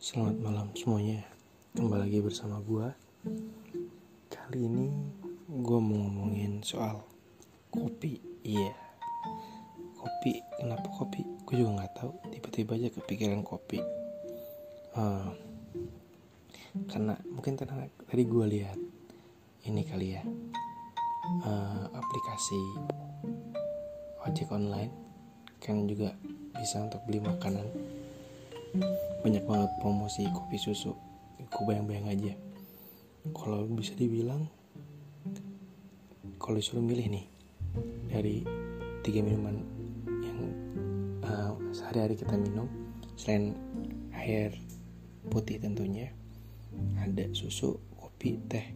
Selamat malam semuanya. Kembali lagi bersama gue Kali ini gue mau ngomongin soal kopi. Iya. Kopi, kenapa kopi? Gue juga gak tahu. Tiba-tiba aja kepikiran kopi. Uh, Karena mungkin tadi gue lihat Ini kali ya. Uh, Aplikasi ojek online Kan juga bisa untuk beli makanan banyak banget promosi kopi susu. Aku bayang-bayang aja. Kalau bisa dibilang kalau disuruh milih nih dari tiga minuman yang uh, sehari-hari kita minum selain air putih tentunya ada susu kopi teh.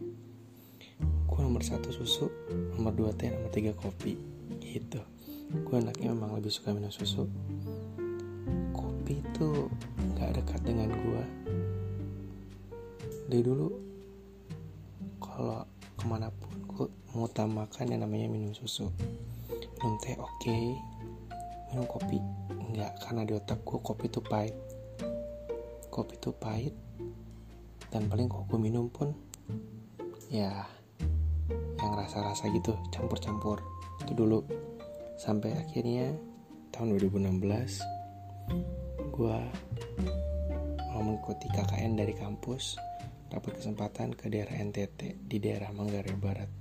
Gue nomor satu susu nomor dua teh nomor tiga kopi gitu. Gue anaknya memang lebih suka minum susu kopi itu gak dekat dengan gue dari dulu kalau ke mana pun gue mengutamakan yang namanya minum susu. Minum teh oke. Okay. minum kopi enggak karena di otak gue kopi itu pahit. Kopi itu pahit dan paling kalau gue minum pun ya yang rasa-rasa gitu campur-campur. Itu dulu. Sampai akhirnya tahun 2016 gue mau mengikuti KKN dari kampus dapat kesempatan ke daerah NTT di daerah Manggarai Barat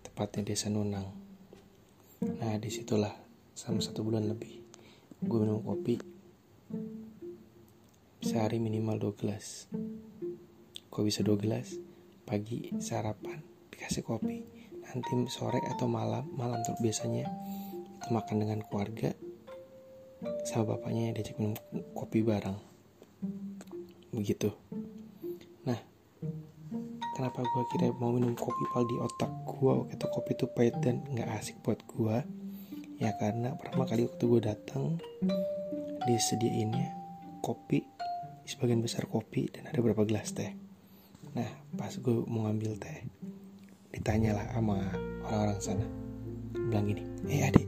tepatnya desa Nunang. Nah di situlah selama satu bulan lebih gue minum kopi sehari minimal 2 gelas. Kok bisa 2 gelas? Pagi sarapan dikasih kopi. Nanti sore atau malam malam tuh biasanya itu makan dengan keluarga sama bapaknya diajak minum kopi bareng. Begitu. Nah kenapa gue kira mau minum kopi pal di otak gue waktu itu kopi itu pahit dan nggak asik buat gue ya karena pertama kali waktu gue datang disediainnya kopi sebagian besar kopi dan ada berapa gelas teh. Nah pas gue mau ngambil teh ditanyalah sama orang-orang sana. Bilang gini eh adik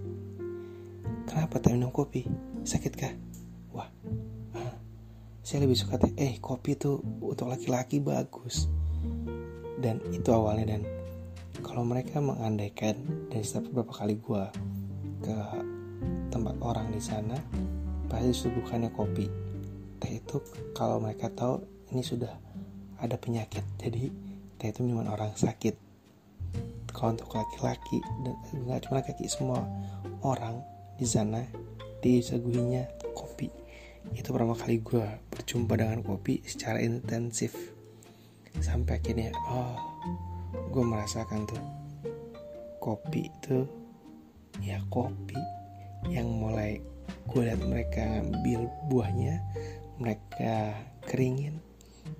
kenapa tak minum kopi sakit kah wah ah, saya lebih suka teh eh kopi itu untuk laki-laki bagus. Dan itu awalnya dan kalau mereka mengandaikan dan setiap beberapa kali gue ke tempat orang di sana pasti suguhannya kopi. Teh itu kalau mereka tahu ini sudah ada penyakit jadi teh itu minuman orang sakit. Kalau untuk laki-laki dan nggak cuma laki-laki semua orang di sana disaguinya kopi. Itu pertama kali gue berjumpa dengan kopi secara intensif. Sampai akhirnya oh gue merasakan tuh kopi itu ya kopi yang mulai gue lihat mereka ngambil buahnya mereka keringin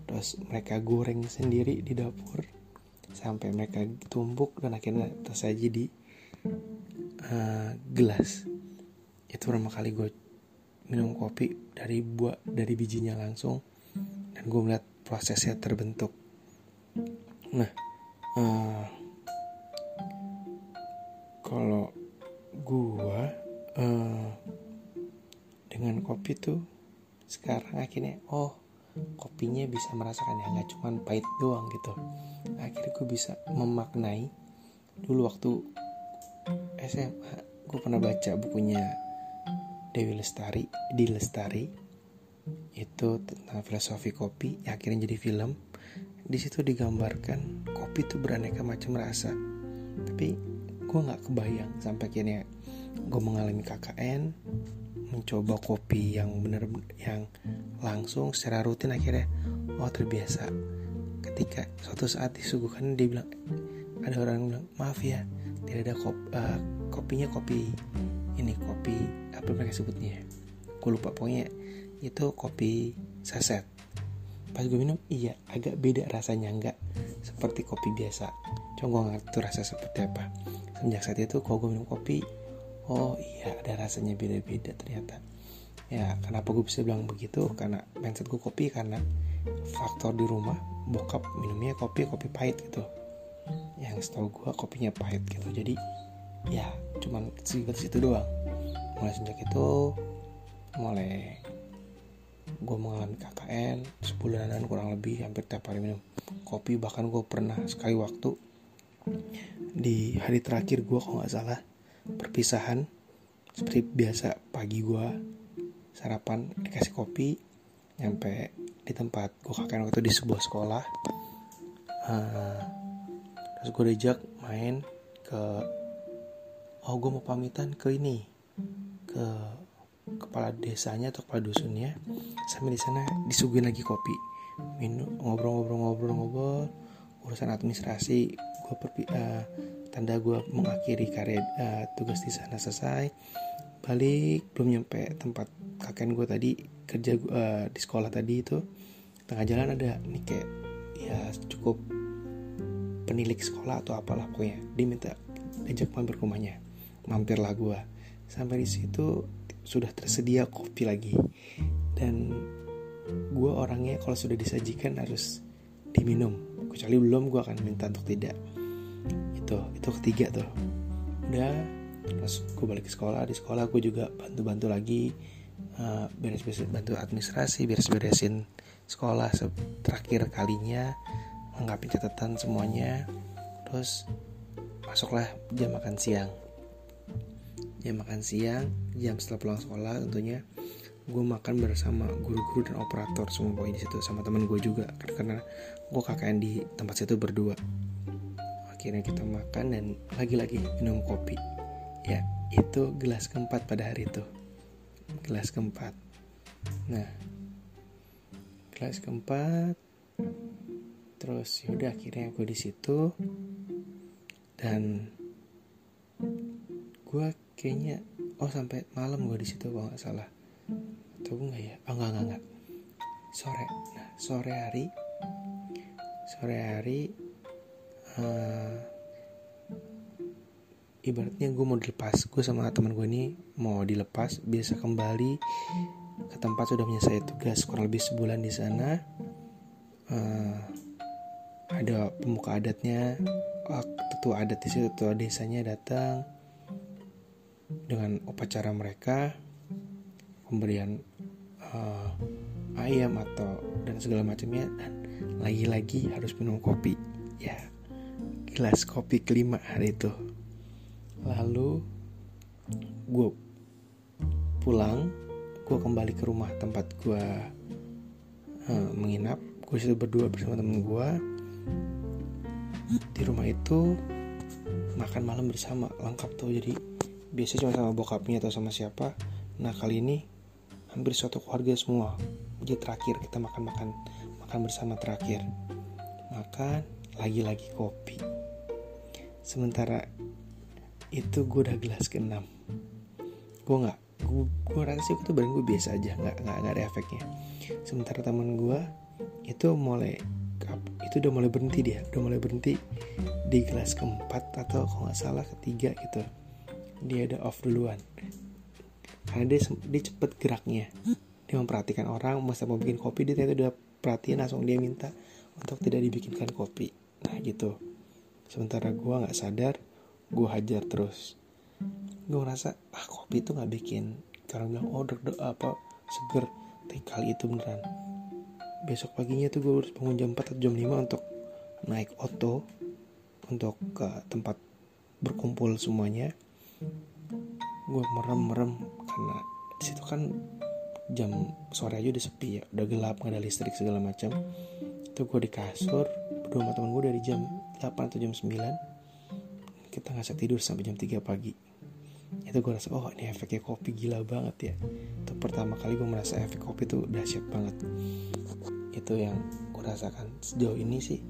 terus mereka goreng sendiri di dapur sampai mereka tumbuk dan akhirnya tersaji di uh, gelas itu pertama kali gue minum kopi dari buah dari bijinya langsung. Dan gue melihat prosesnya terbentuk. Nah uh, kalau gue uh, dengan kopi tuh sekarang akhirnya oh kopinya bisa merasakan ya nggak cuma pahit doang gitu. Akhirnya gue bisa memaknai dulu waktu SMA gue pernah baca bukunya Dewi Lestari di Lestari itu tentang filosofi kopi yang akhirnya jadi film. Di situ digambarkan kopi itu beraneka macam rasa. Tapi gue nggak kebayang sampai akhirnya gue mengalami KKN mencoba kopi yang bener yang langsung secara rutin akhirnya oh terbiasa. Ketika suatu saat disuguhkan dia bilang ada orang yang bilang maaf ya tidak ada kop, uh, kopinya kopi ini kopi apa mereka sebutnya? Gue lupa pokoknya itu kopi saset. Pas gue minum iya agak beda rasanya nggak seperti kopi biasa. Cuma gue ngerti tuh rasa seperti apa. Sejak saat itu kalau gue minum kopi oh iya ada rasanya beda-beda ternyata. Ya kenapa gue bisa bilang begitu? Karena mindset gue kopi karena faktor di rumah bokap minumnya kopi kopi pahit gitu. Yang setahu gue kopinya pahit gitu. Jadi ya cuman segitu situ doang. Mulai sejak itu mulai gue mengalami KKN sebulanan kurang lebih hampir tiap hari minum kopi. Bahkan gue pernah sekali waktu di hari terakhir gue kalau nggak salah perpisahan. Seperti biasa pagi gue sarapan dikasih kopi nyampe di tempat gue KKN waktu di sebuah sekolah. Uh, terus gue diajak main ke oh gue mau pamitan ke ini ke kepala desanya atau kepala dusunnya. Sampai di sana disuguhin lagi kopi. Minum ngobrol-ngobrol-ngobrol-ngobrol urusan administrasi gue perpi uh, tanda gue mengakhiri karya uh, tugas di sana selesai. Balik belum nyampe tempat kakek gue tadi kerja uh, di sekolah tadi itu. Tengah jalan ada nih kayak ya cukup penilik sekolah atau apalah pokoknya. Dia minta ajak mampir rumahnya mampirlah gue sampai di situ sudah tersedia kopi lagi. Dan gue orangnya kalau sudah disajikan harus diminum. Kecuali belum gue akan minta untuk tidak. Itu itu ketiga tuh. Udah terus gue balik ke sekolah di sekolah gue juga bantu-bantu lagi uh, beres-beres bantu administrasi beres-beresin sekolah terakhir kalinya menganggap catatan semuanya. Terus masuklah jam makan siang jam makan siang jam setelah pulang sekolah tentunya. Gue makan bersama guru-guru dan operator semua poin di situ sama teman gue juga. Karena gue KKN di tempat situ berdua. Akhirnya kita makan dan lagi-lagi minum kopi. Ya itu gelas keempat pada hari itu. Gelas keempat. Nah gelas keempat. Terus yaudah akhirnya gue di situ. Dan gue kayaknya oh sampai malam gue di situ kalau nggak salah. Atau enggak ya? Oh enggak enggak enggak sore. Nah sore hari. Sore hari uh, ibaratnya gue mau dilepas. Gue sama teman gue ini mau dilepas biasa kembali ke tempat sudah menyelesaikan tugas kurang lebih sebulan di sana. Uh, ada pemuka adatnya. Oh, tetua adat di situ tetua desanya datang dengan upacara mereka pemberian uh, ayam atau dan segala macamnya dan lagi-lagi harus minum kopi. Ya gelas kopi kelima hari itu. Lalu gue pulang gue kembali ke rumah tempat gue uh, menginap. Gue situ berdua bersama temen gue di rumah itu makan malam bersama lengkap tuh. Jadi biasa cuma sama bokapnya atau sama siapa. Nah kali ini hampir suatu keluarga semua. Jadi terakhir kita makan makan makan bersama terakhir. Makan lagi-lagi kopi. Sementara itu gue udah gelas ke-6 gue nggak gue, gue rasa sih itu badan gue biasa aja. Nggak nggak nggak ada efeknya. Sementara teman gue itu mulai itu udah mulai berhenti dia. Udah mulai berhenti di gelas keempat atau kalau nggak salah ketiga gitu dia ada off duluan. Karena dia dia cepet geraknya. Dia memperhatikan orang masa mau bikin kopi dia ternyata udah perhatian langsung dia minta untuk tidak dibikinkan kopi. Nah gitu. Sementara gue nggak sadar gue hajar terus. Gue ngerasa ah kopi itu nggak bikin karena bilang oh apa seger. Tapi kali itu beneran. Besok paginya tuh gue harus bangun jam 4 atau jam 5 untuk naik oto untuk ke tempat berkumpul semuanya gue merem-merem karena di situ kan jam sore aja udah sepi ya. Udah gelap nggak ada listrik segala macam. Itu gue di kasur berdua sama temen gue dari jam 8 atau jam 9 kita nggak tidur sampai jam 3 pagi. Itu gue rasa oh ini efeknya kopi gila banget ya. Itu pertama kali gue merasa efek kopi tuh dahsyat banget. Itu yang gue rasakan sejauh ini sih.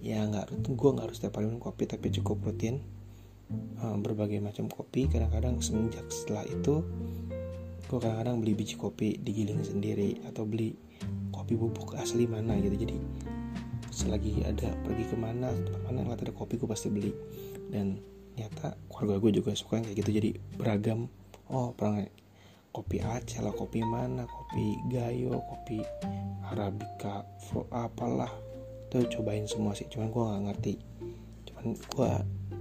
Ya nggak gue nggak harus setiap hari minum kopi tapi cukup rutin berbagai macam kopi. Kadang-kadang semenjak setelah itu gue kadang-kadang beli biji kopi digiling sendiri atau beli kopi bubuk asli mana gitu. Jadi selagi ada pergi ke mana tempat mana ngeliat ada kopi gue pasti beli. Dan nyata keluarga gue juga suka kayak gitu. Jadi beragam oh pernah kopi Aceh lah kopi mana kopi Gayo kopi Arabica apalah. Tuh cobain semua sih cuman gue nggak ngerti. Cuman gue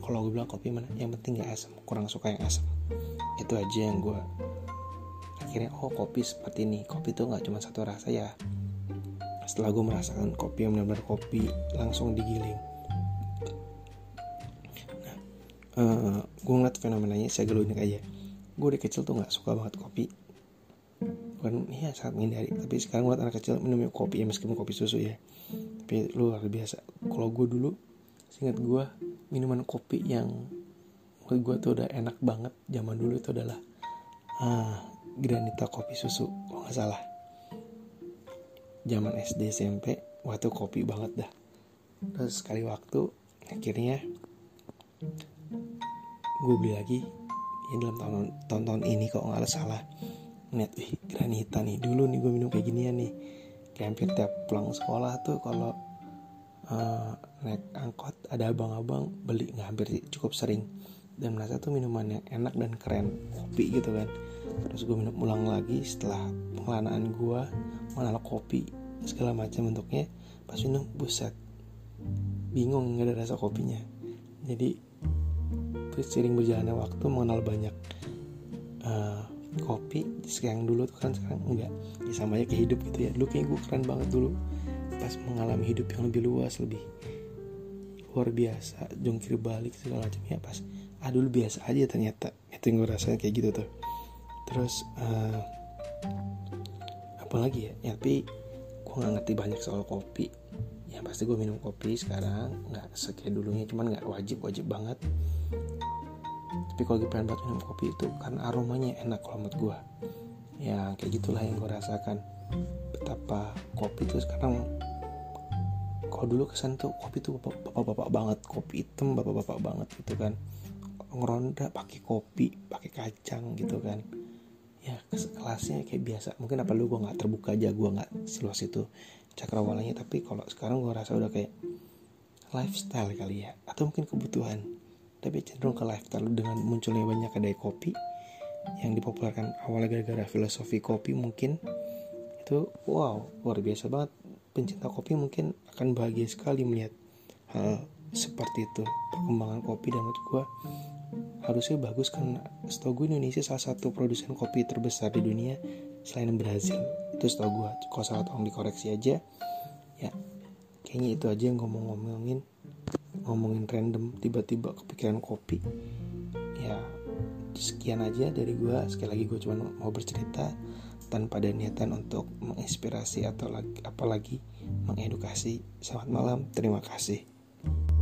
kalau gue bilang kopi mana? Yang penting gak asam kurang suka yang asam itu aja yang gue akhirnya oh kopi seperti ini. Kopi tuh nggak cuma satu rasa ya. Setelah gue merasakan kopi yang benar-benar kopi langsung digiling. Nah uh, gue ngeliat fenomenanya saya gelunik aja. Gue dari kecil tuh nggak suka banget kopi. Bukan iya sangat menghindari. Tapi sekarang gue anak kecil minum kopi ya meskipun kopi susu ya. Tapi luar biasa. Kalau gue dulu singkat gue minuman kopi yang menurut gue tuh udah enak banget zaman dulu itu adalah ah, granita kopi susu kalau nggak salah. Zaman SD SMP waktu kopi banget dah. Terus sekali waktu akhirnya gue beli lagi. Ya dalam tahun tahun ini kok nggak salah. Ngeliat wih granita nih dulu nih gue minum kayak ginian nih. Kayak hampir tiap pulang sekolah tuh kalau uh, naik angkot ada abang-abang beli nggak hampir cukup sering. Dan merasa tuh minuman yang enak dan keren kopi gitu kan. Terus gue minum ulang lagi setelah pengelanaan gue mengenal kopi segala macam bentuknya. Pas minum buset bingung nggak ada rasa kopinya. Jadi sering berjalannya waktu mengenal banyak uh, kopi. Sekarang dulu tuh kan sekarang enggak ya sama aja kayak hidup gitu ya. Dulu kayak gue keren banget dulu pas mengalami hidup yang lebih luas lebih luar biasa jongkir balik segala macam. Ya pas ah dulu biasa aja ternyata. Itu yang gue rasain kayak gitu tuh. Terus uh, apa lagi ya, ya tapi gue nggak ngerti banyak soal kopi. Ya pasti gue minum kopi sekarang nggak sekian dulunya cuman nggak wajib wajib banget. Tapi kalau lagi pengen banget minum kopi itu karena aromanya enak kalau menurut gue ya kayak gitulah yang gue rasakan. Betapa kopi itu sekarang kalau dulu kesan tuh kopi tuh bapak-bapak banget. Kopi hitam bapak-bapak banget gitu kan. Ngeronda pakai kopi pakai kacang gitu kan. Ya kelasnya kayak biasa. Mungkin apa lu gue nggak terbuka aja gue nggak seluas itu cakrawalanya. Tapi kalau sekarang gue rasa udah kayak lifestyle kali ya. Atau mungkin kebutuhan. Tapi cenderung ke lifestyle. Dengan munculnya banyak kedai kopi yang dipopulerkan awalnya gara-gara filosofi kopi mungkin itu wow luar biasa banget. Pencinta kopi mungkin akan bahagia sekali melihat hal seperti itu. Perkembangan kopi dan menurut gue harusnya bagus karena setahu gue Indonesia salah satu produsen kopi terbesar di dunia selain Brazil. Itu setahu gue kalau salah tolong dikoreksi aja. Ya kayaknya itu aja yang ngomong-ngomongin ngomongin. Random tiba-tiba kepikiran kopi. Ya sekian aja dari gue sekali lagi gue cuma mau bercerita tanpa ada niatan untuk menginspirasi atau lagi, apalagi mengedukasi. Selamat malam terima kasih.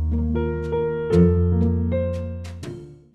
thank you